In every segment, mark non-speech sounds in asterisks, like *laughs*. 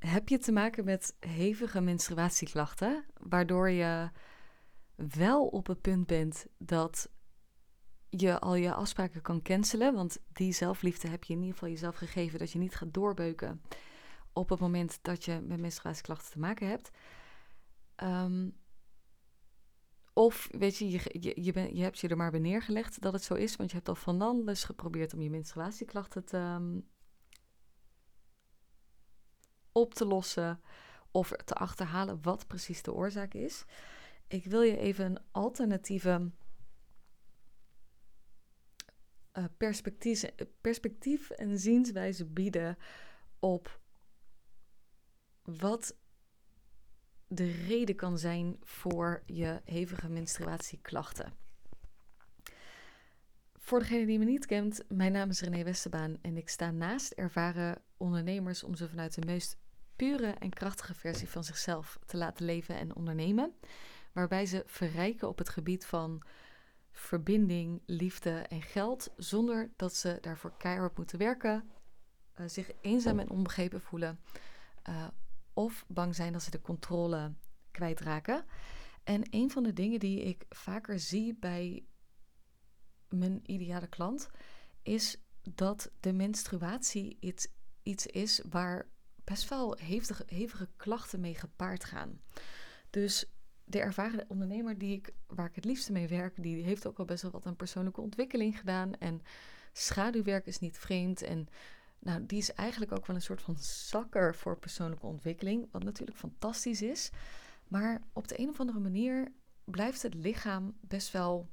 heb je te maken met hevige menstruatieklachten, waardoor je wel op het punt bent dat je al je afspraken kan cancelen. Want die zelfliefde heb je in ieder geval jezelf gegeven dat je niet gaat doorbeuken op het moment dat je met menstruatieklachten te maken hebt. Ehm, of weet je, je, je, je, hebt je er maar bij neergelegd dat het zo is, want je hebt al van alles geprobeerd om je menstruatieklachten te, um, op te lossen of te achterhalen wat precies de oorzaak is. Ik wil je even een alternatieve perspectief, perspectief en zienswijze bieden op wat de reden kan zijn voor je hevige menstruatieklachten. Voor degene die me niet kent, mijn naam is René Westerbaan en ik sta naast ervaren ondernemers om ze vanuit de meest pure en krachtige versie van zichzelf te laten leven en ondernemen, waarbij ze verrijken op het gebied van verbinding, liefde en geld, zonder dat ze daarvoor keihard moeten werken, uh, zich eenzaam en onbegrepen voelen uh, of bang zijn dat ze de controle kwijtraken. En een van de dingen die ik vaker zie bij mijn ideale klant is dat de menstruatie iets, iets is waar best wel hevige, klachten mee gepaard gaan. Dus de ervaren ondernemer die ik, waar ik het liefste mee werk, die heeft ook al best wel wat aan persoonlijke ontwikkeling gedaan. En schaduwwerk is niet vreemd. En nou, die is eigenlijk ook wel een soort van zakker voor persoonlijke ontwikkeling, wat natuurlijk fantastisch is. Maar op de een of andere manier blijft het lichaam best wel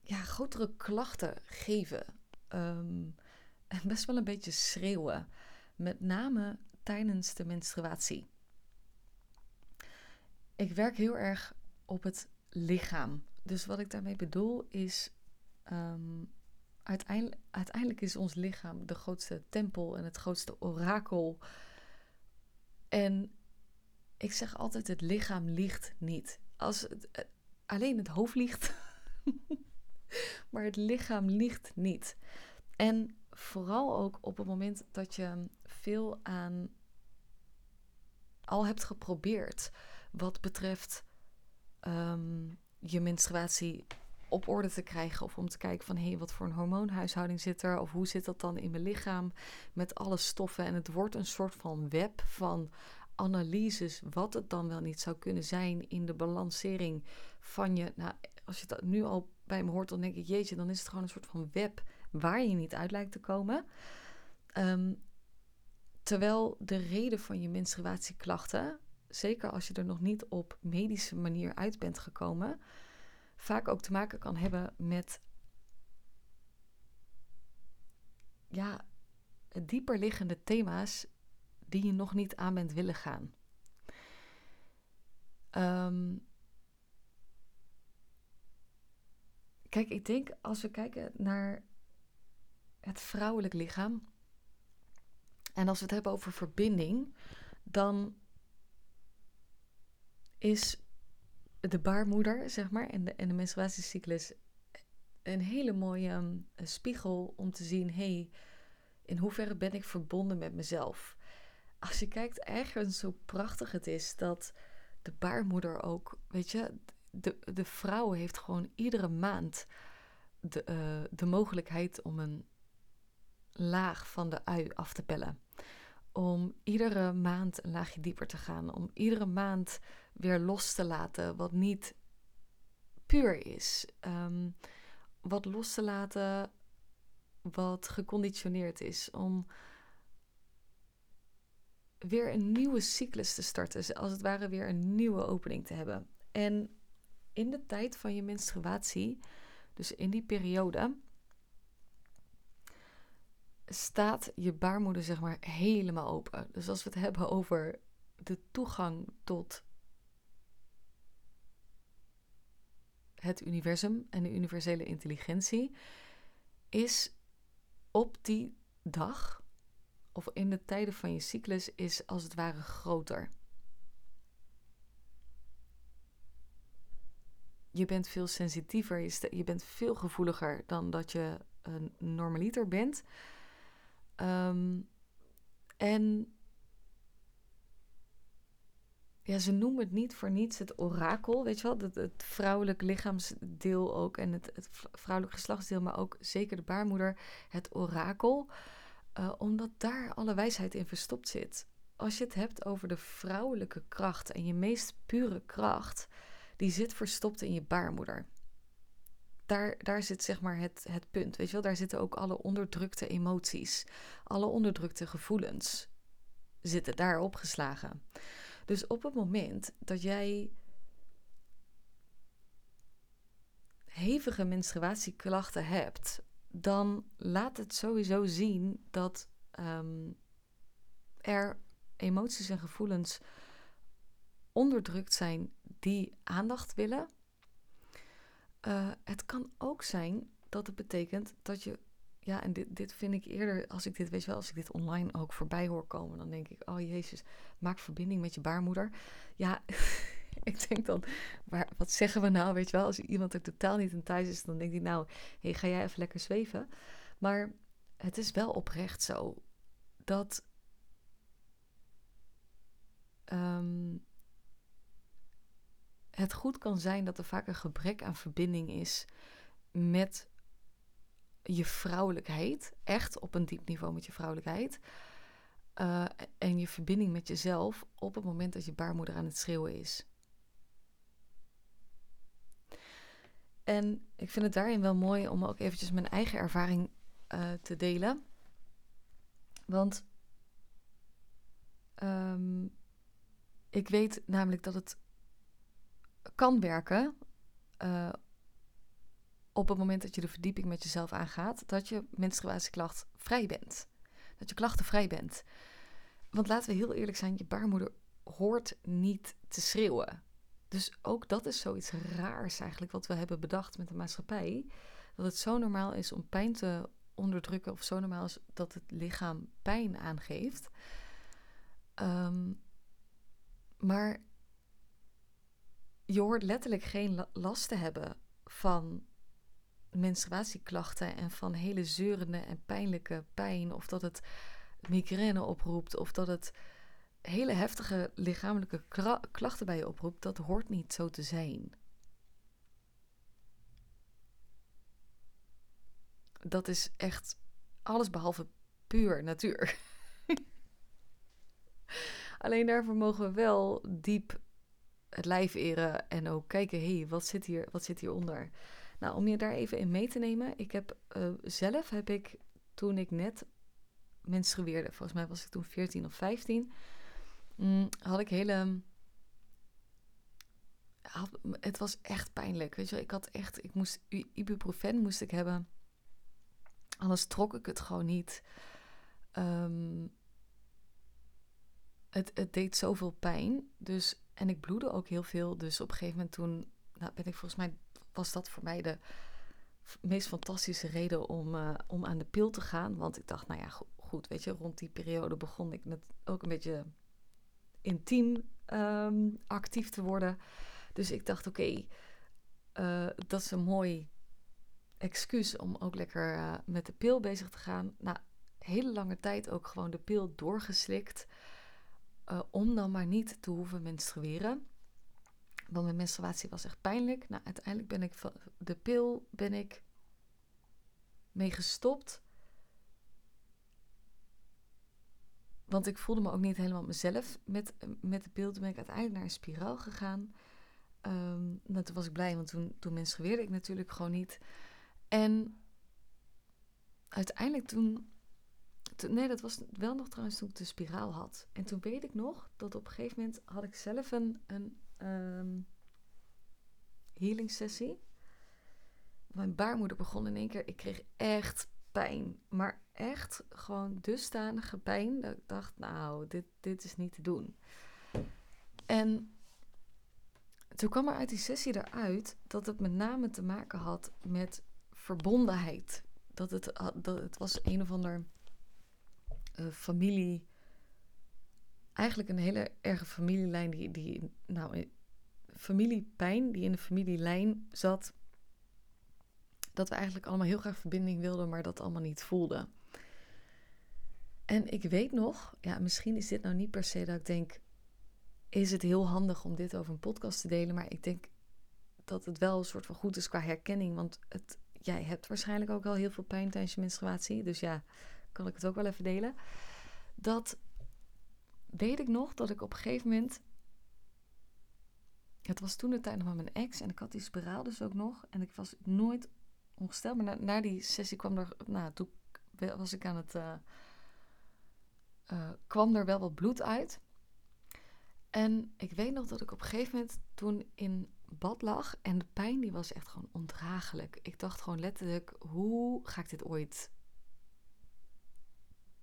ja, grotere klachten geven. Ehm, en best wel een beetje schreeuwen. Met name tijdens de menstruatie. Ik werk heel erg op het lichaam. Dus wat ik daarmee bedoel is. Ehm, uiteindelijk, is ons lichaam de grootste tempel en het grootste orakel. En ik zeg altijd: het lichaam liegt niet. Als het, eh, alleen het hoofd liegt, *laughs* maar het lichaam liegt niet. En vooral ook op het moment dat je aan al hebt geprobeerd wat betreft um, je menstruatie op orde te krijgen. Of om te kijken van hé, hey, wat voor een hormoonhuishouding zit er? Of hoe zit dat dan in mijn lichaam met alle stoffen? En het wordt een soort van web van analyses, wat het dan wel niet zou kunnen zijn in de balancering van je. Nou, als je dat nu al bij me hoort, dan denk ik, jeetje, dan is het gewoon een soort van web waar je niet uit lijkt te komen. Um, terwijl de reden van je menstruatieklachten, zeker als je er nog niet op medische manier uit bent gekomen, vaak ook te maken kan hebben met ja, dieper liggende thema's die je nog niet aan bent willen gaan. Um, kijk, ik denk als we kijken naar het vrouwelijk lichaam. En als we het hebben over verbinding, dan is de baarmoeder, zeg maar, en de, en de menstruatiecyclus een hele mooie um, spiegel om te zien: hey, in hoeverre ben ik verbonden met mezelf? Als je kijkt, ergens hoe prachtig het is dat de baarmoeder ook, weet je, de, de vrouw heeft gewoon iedere maand de, uh, de mogelijkheid om een laag van de ui af te pellen. Om iedere maand een laagje dieper te gaan. Om iedere maand weer los te laten wat niet puur is. Um, wat los te laten wat geconditioneerd is. Om weer een nieuwe cyclus te starten. Als het ware weer een nieuwe opening te hebben. En in de tijd van je menstruatie, dus in die periode, staat je baarmoeder zeg maar helemaal open. Dus als we het hebben over de toegang tot het universum en de universele intelligentie, is op die dag of in de tijden van je cyclus is als het ware groter. Je bent veel sensitiever, je, bent veel gevoeliger dan dat je een normaliter bent. Um, En ja, ze noemen het niet voor niets het orakel, weet je wel? Het, het vrouwelijk lichaamsdeel ook en het, het vrouwelijk geslachtsdeel, maar ook zeker de baarmoeder, het orakel. Uh, omdat daar alle wijsheid in verstopt zit. Als je het hebt over de vrouwelijke kracht en je meest pure kracht, die zit verstopt in je baarmoeder. Daar, daar zit zeg maar het, het punt. Weet je wel, daar zitten ook alle onderdrukte emoties, alle onderdrukte gevoelens zitten daar opgeslagen. Dus op het moment dat jij hevige menstruatieklachten hebt, dan laat het sowieso zien dat um, er emoties en gevoelens onderdrukt zijn die aandacht willen. Uh, het kan ook zijn dat het betekent dat je ja, en dit, dit vind ik eerder, als ik dit, weet wel, als ik dit online ook voorbij hoor komen, dan denk ik, oh jezus, maak verbinding met je baarmoeder. Ja, *laughs* ik denk dan, maar wat zeggen we nou, weet je wel, als iemand er totaal niet in thuis is, dan denkt hij, nou, hey, ga jij even lekker zweven. Maar het is wel oprecht zo dat ehm, het goed kan zijn dat er vaak een gebrek aan verbinding is met je vrouwelijkheid, echt op een diep niveau met je vrouwelijkheid. Uh, en je verbinding met jezelf op het moment dat je baarmoeder aan het schreeuwen is. En ik vind het daarin wel mooi om ook eventjes mijn eigen ervaring uh, te delen. Want um, ik weet namelijk dat het kan werken uh, op het moment dat je de verdieping met jezelf aangaat, dat je menstruatieklacht vrij bent. Dat je klachten vrij bent. Want laten we heel eerlijk zijn, je baarmoeder hoort niet te schreeuwen. Dus ook dat is zoiets raars eigenlijk wat we hebben bedacht met de maatschappij. Dat het zo normaal is om pijn te onderdrukken of zo normaal is dat het lichaam pijn aangeeft. Ehm, maar je hoort letterlijk geen last te hebben van menstruatieklachten en van hele zeurende en pijnlijke pijn, of dat het migraine oproept, of dat het hele heftige lichamelijke klachten bij je oproept, dat hoort niet zo te zijn. Dat is echt alles behalve puur natuur. *laughs* Alleen daarvoor mogen we wel diep het lijf eren en ook kijken, hé, hey, wat zit hier, wat zit hieronder? Nou, om je daar even in mee te nemen. Ik heb uh, zelf, heb ik toen ik net menstrueerde, volgens mij was ik toen 14 of 15, mm, had ik hele... Het was echt pijnlijk, weet je Ik had echt, ik moest, ibuprofen moest ik hebben. Anders trok ik het gewoon niet. Um, het, het deed zoveel pijn. Dus, en ik bloedde ook heel veel. Dus op een gegeven moment toen nou, ben ik volgens mij was dat voor mij de meest fantastische reden om, uh, om aan de pil te gaan. Want ik dacht, nou ja, goed, weet je, rond die periode begon ik net ook een beetje intiem um, actief te worden. Dus ik dacht, oké, eh, dat is een mooi excuus om ook lekker uh, met de pil bezig te gaan. Nou, hele lange tijd ook gewoon de pil doorgeslikt. Om dan maar niet te hoeven menstrueren. Want mijn menstruatie was echt pijnlijk. Nou, uiteindelijk ben ik van de pil ben ik mee gestopt. Want ik voelde me ook niet helemaal mezelf met, met de pil. Toen ben ik uiteindelijk naar een spiraal gegaan. Um, nou, toen was ik blij, want toen, toen menstrueerde ik natuurlijk gewoon niet. En uiteindelijk toen, Nee, dat was wel nog trouwens toen ik de spiraal had. En toen weet ik nog dat op een gegeven moment had ik zelf een, een um, healing sessie. Mijn baarmoeder begon in één keer. Ik kreeg echt pijn. Maar echt gewoon dusdanige pijn. Dat ik dacht, nou, dit, dit is niet te doen. En toen kwam er uit die sessie eruit dat het met name te maken had met verbondenheid. Dat het, dat het was een of ander uh, familie eigenlijk een hele erge familielijn die, die nou, familiepijn die in de familielijn zat. Dat we eigenlijk allemaal heel graag verbinding wilden, maar dat allemaal niet voelden. En ik weet nog, ja, misschien is dit nou niet per se dat ik denk, is het heel handig om dit over een podcast te delen, maar ik denk dat het wel een soort van goed is qua herkenning, want het, jij hebt waarschijnlijk ook al heel veel pijn tijdens je menstruatie, dus ja, kan ik het ook wel even delen. Dat weet ik nog dat ik op een gegeven moment het was toen de tijd nog mijn ex en ik had die spiraal dus ook nog. En ik was nooit ongesteld. Maar na, die sessie kwam er, nou, toen was ik aan het, uh, uh, kwam er wel wat bloed uit. En ik weet nog dat ik op een gegeven moment toen in bad lag en de pijn die was echt gewoon ondraaglijk. Ik dacht gewoon letterlijk, hoe ga ik dit ooit,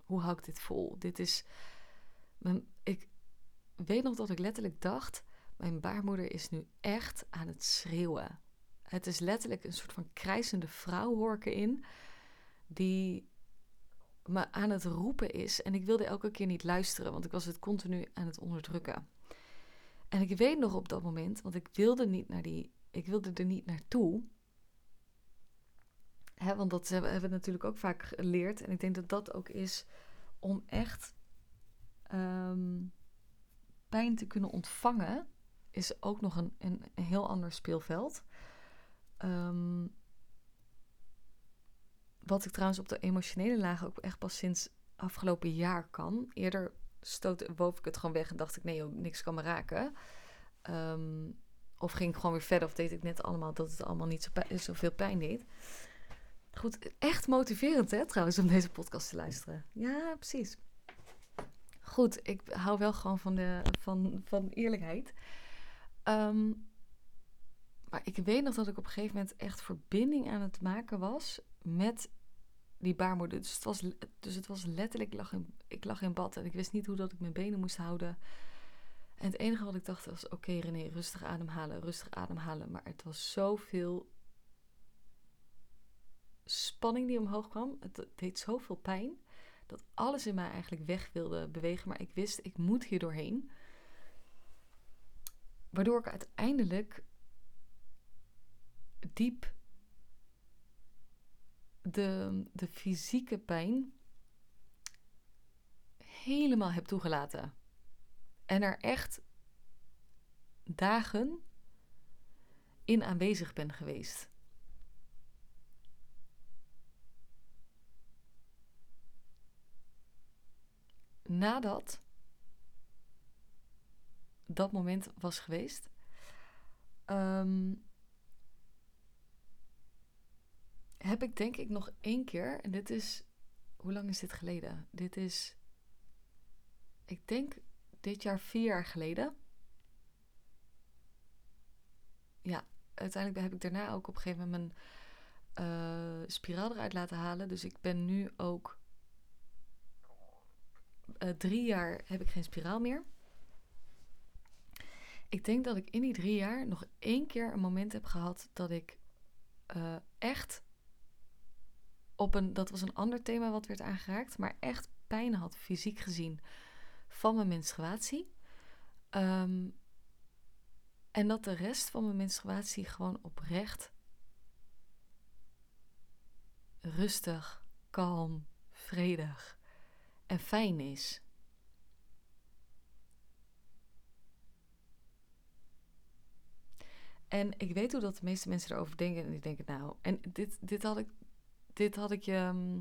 hoe hou ik dit vol? Dit is, ik weet nog dat ik letterlijk dacht, mijn baarmoeder is nu echt aan het schreeuwen. Het is letterlijk een soort van krijzende vrouw in. Die me aan het roepen is. En ik wilde elke keer niet luisteren, want ik was het continu aan het onderdrukken. En ik weet nog op dat moment, want ik wilde niet naar die, ik wilde er niet naartoe. Want dat hebben we natuurlijk ook vaak geleerd. En ik denk dat dat ook is om echt ehm, pijn te kunnen ontvangen is ook nog een, een, heel ander speelveld. Ehm, wat ik trouwens op de emotionele laag ook echt pas sinds afgelopen jaar kan. Eerder woog ik het gewoon weg en dacht ik, nee, joh, niks kan me raken. Ehm, of ging ik gewoon weer verder of deed ik net allemaal dat het allemaal niet zo zoveel pijn deed. Goed, echt motiverend hè trouwens om deze podcast te luisteren. Ja, precies. Goed, ik hou wel gewoon van, de, van, van eerlijkheid. Ehm, maar ik weet nog dat ik op een gegeven moment echt verbinding aan het maken was met die baarmoeder. Dus het was, dus het was letterlijk, ik lag, in, ik lag in bad en ik wist niet hoe dat ik mijn benen moest houden. En het enige wat ik dacht was, oké okay, René, rustig ademhalen, rustig ademhalen. Maar het was zoveel spanning die omhoog kwam. Het deed zoveel pijn. Dat alles in mij eigenlijk weg wilde bewegen. Maar ik wist, ik moet hier doorheen. Waardoor ik uiteindelijk diep de, de fysieke pijn helemaal heb toegelaten. En er echt dagen in aanwezig ben geweest. Nadat dat moment was geweest. Ehm, heb ik denk ik nog één keer, en dit is, hoe lang is dit geleden? Dit is, ik denk dit jaar vier jaar geleden. Ja, uiteindelijk heb ik daarna ook op een gegeven moment mijn uh, spiraal eruit laten halen. Dus ik ben nu ook uh, drie jaar heb ik geen spiraal meer. Ik denk dat ik in die drie jaar nog één keer een moment heb gehad dat ik uh, echt op een, dat was een ander thema wat werd aangeraakt, maar echt pijn had, fysiek gezien, van mijn menstruatie. Um, en dat de rest van mijn menstruatie gewoon oprecht rustig, kalm, vredig en fijn is. En ik weet hoe dat de meeste mensen erover denken. En die denken, nou, en dit, dit had ik, dit had ik je. Ehm,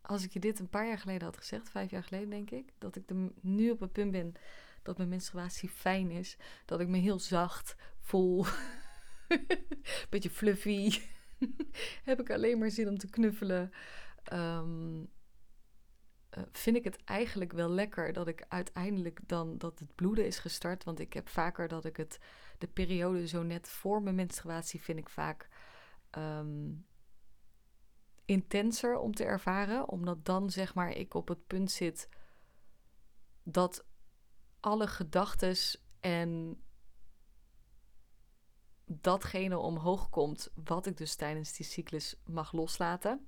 als ik je dit een paar jaar geleden had gezegd, vijf jaar geleden denk ik, dat ik er nu op het punt ben dat mijn menstruatie fijn is, dat ik me heel zacht voel, *laughs* beetje fluffy, *laughs* heb ik alleen maar zin om te knuffelen. Um, eh, vind ik het eigenlijk wel lekker dat ik uiteindelijk dan dat het bloeden is gestart. Want ik heb vaker dat ik het, de periode zo net voor mijn menstruatie vind ik vaak ehm, intenser om te ervaren. Omdat dan zeg maar ik op het punt zit dat alle gedachten en datgene omhoog komt wat ik dus tijdens die cyclus mag loslaten.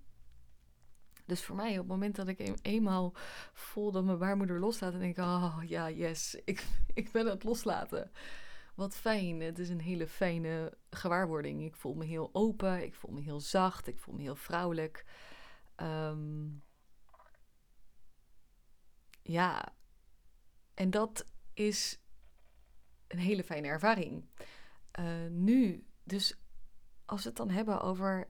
Dus voor mij, op het moment dat ik eenmaal voel dat mijn baarmoeder loslaat, dan denk ik, oh ja, yes, ik, *laughs* ik ben het loslaten. Wat fijn. Het is een hele fijne gewaarwording. Ik voel me heel open, ik voel me heel zacht, ik voel me heel vrouwelijk. Um, Ja, en dat is een hele fijne ervaring. Uh, nu, dus als we het dan hebben over.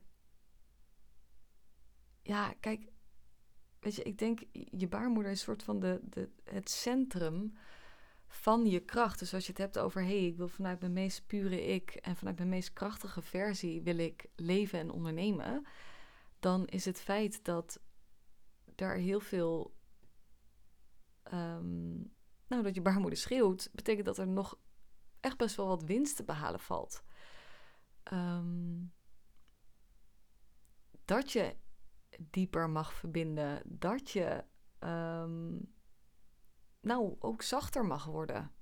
Ja, kijk, weet je, ik denk je baarmoeder is een soort van de, de, het centrum van je kracht. Dus als je het hebt over, hé, hey, ik wil vanuit mijn meest pure ik en vanuit mijn meest krachtige versie wil ik leven en ondernemen, dan is het feit dat daar heel veel, um, nou, dat je baarmoeder schreeuwt, betekent dat er nog echt best wel wat winst te behalen valt. Um, dat je dieper mag verbinden, dat je um, nou ook zachter mag worden.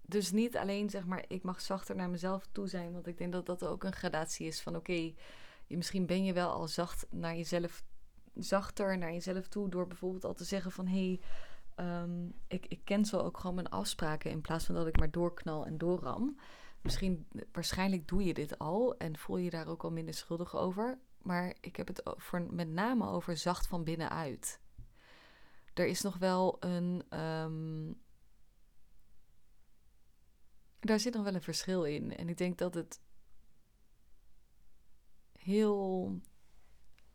Dus niet alleen zeg maar, ik mag zachter naar mezelf toe zijn, want ik denk dat dat ook een gradatie is van oké, misschien ben je wel al zacht naar jezelf, zachter naar jezelf toe door bijvoorbeeld al te zeggen van hé, hey, um, ik, ik cancel ook gewoon mijn afspraken in plaats van dat ik maar doorknal en doorram. Misschien, waarschijnlijk doe je dit al en voel je daar ook al minder schuldig over maar ik heb het voor, met name over zacht van binnenuit. Er is nog wel een. Um, daar zit nog wel een verschil in. En ik denk dat het heel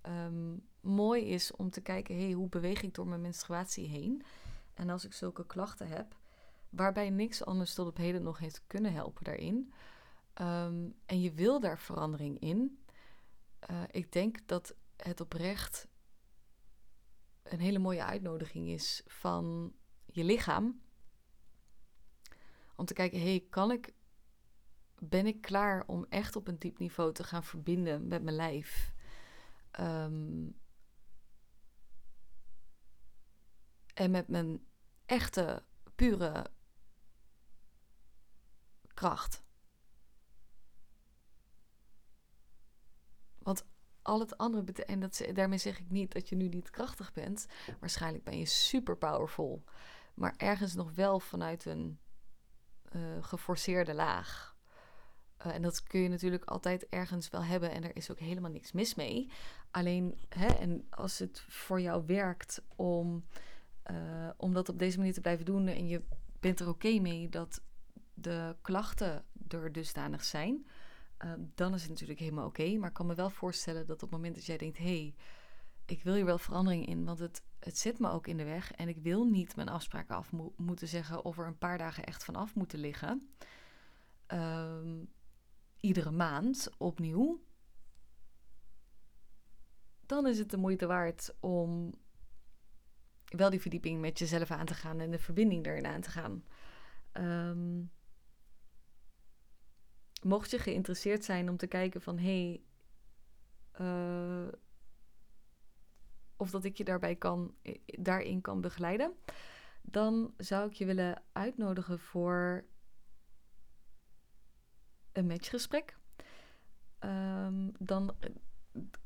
ehm, mooi is om te kijken: hey, hoe beweeg ik door mijn menstruatie heen? En als ik zulke klachten heb, waarbij niks anders tot op heden nog heeft kunnen helpen daarin. Um, en je wil daar verandering in, uh, ik denk dat het oprecht een hele mooie uitnodiging is van je lichaam. Om te kijken, hey, kan ik, ben ik klaar om echt op een diep niveau te gaan verbinden met mijn lijf? Um, en met mijn echte, pure kracht. Want al het andere en dat, daarmee zeg ik niet dat je nu niet krachtig bent. Waarschijnlijk ben je super powerful. Maar ergens nog wel vanuit een uh, geforceerde laag. Uh, en dat kun je natuurlijk altijd ergens wel hebben. En er is ook helemaal niks mis mee. Alleen, hè, en als het voor jou werkt om, uh, om dat op deze manier te blijven doen. En je bent er oké mee dat de klachten er dusdanig zijn Ehm, dan is het natuurlijk helemaal oké. maar ik kan me wel voorstellen dat op het moment dat jij denkt: hé, hey, ik wil hier wel verandering in, want het, het zit me ook in de weg en ik wil niet mijn afspraken af moeten zeggen of er een paar dagen echt vanaf moeten liggen. Ehm, iedere maand opnieuw. Dan is het de moeite waard om wel die verdieping met jezelf aan te gaan en de verbinding erin aan te gaan. Um, mocht je geïnteresseerd zijn om te kijken van hey, uh, of dat ik je daarbij kan, daarin kan begeleiden, dan zou ik je willen uitnodigen voor een matchgesprek. Um, dan eh,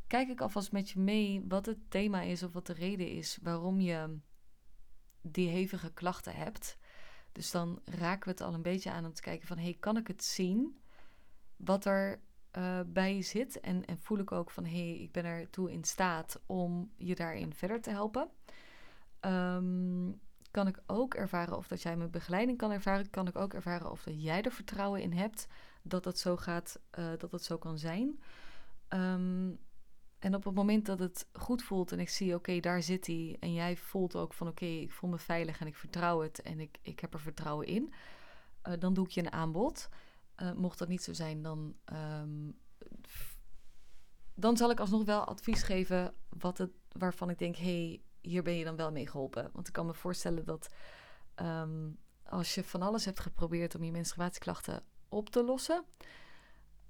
kijk ik alvast met je mee wat het thema is of wat de reden is waarom je die hevige klachten hebt. Dus dan raken we het al een beetje aan om te kijken van hey, kan ik het zien? Wat er uh, bij zit. En, en voel ik ook van hé, hey, ik ben ertoe in staat om je daarin verder te helpen. Um, kan ik ook ervaren of dat jij mijn begeleiding kan ervaren. Kan ik ook ervaren of dat jij er vertrouwen in hebt dat het zo gaat, uh, dat het zo kan zijn. Um, en op het moment dat het goed voelt en ik zie, oké, daar zit hij. En jij voelt ook van, oké, ik voel me veilig en ik vertrouw het en ik, ik heb er vertrouwen in. Uh, dan doe ik je een aanbod. Uh, mocht dat niet zo zijn, dan, um, dan zal ik alsnog wel advies geven wat het, waarvan ik denk, hey, hier ben je dan wel mee geholpen. Want ik kan me voorstellen dat um, als je van alles hebt geprobeerd om je menstruatieklachten op te lossen,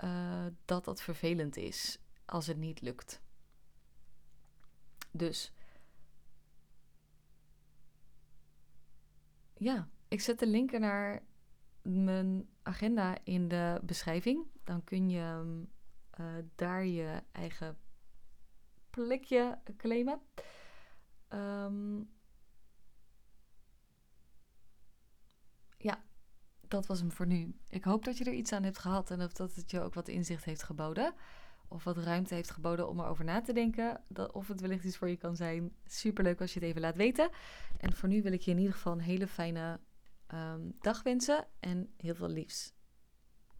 uh, dat dat vervelend is als het niet lukt. Dus ja, ik zet de link naar mijn agenda in de beschrijving. Dan kun je uh, daar je eigen plekje claimen. Um, ja, dat was hem voor nu. Ik hoop dat je er iets aan hebt gehad en of dat het je ook wat inzicht heeft geboden. of wat ruimte heeft geboden om erover na te denken. Dat, of het wellicht iets voor je kan zijn. Superleuk als je het even laat weten. En voor nu wil ik je in ieder geval een hele fijne um, dag wensen en heel veel liefs.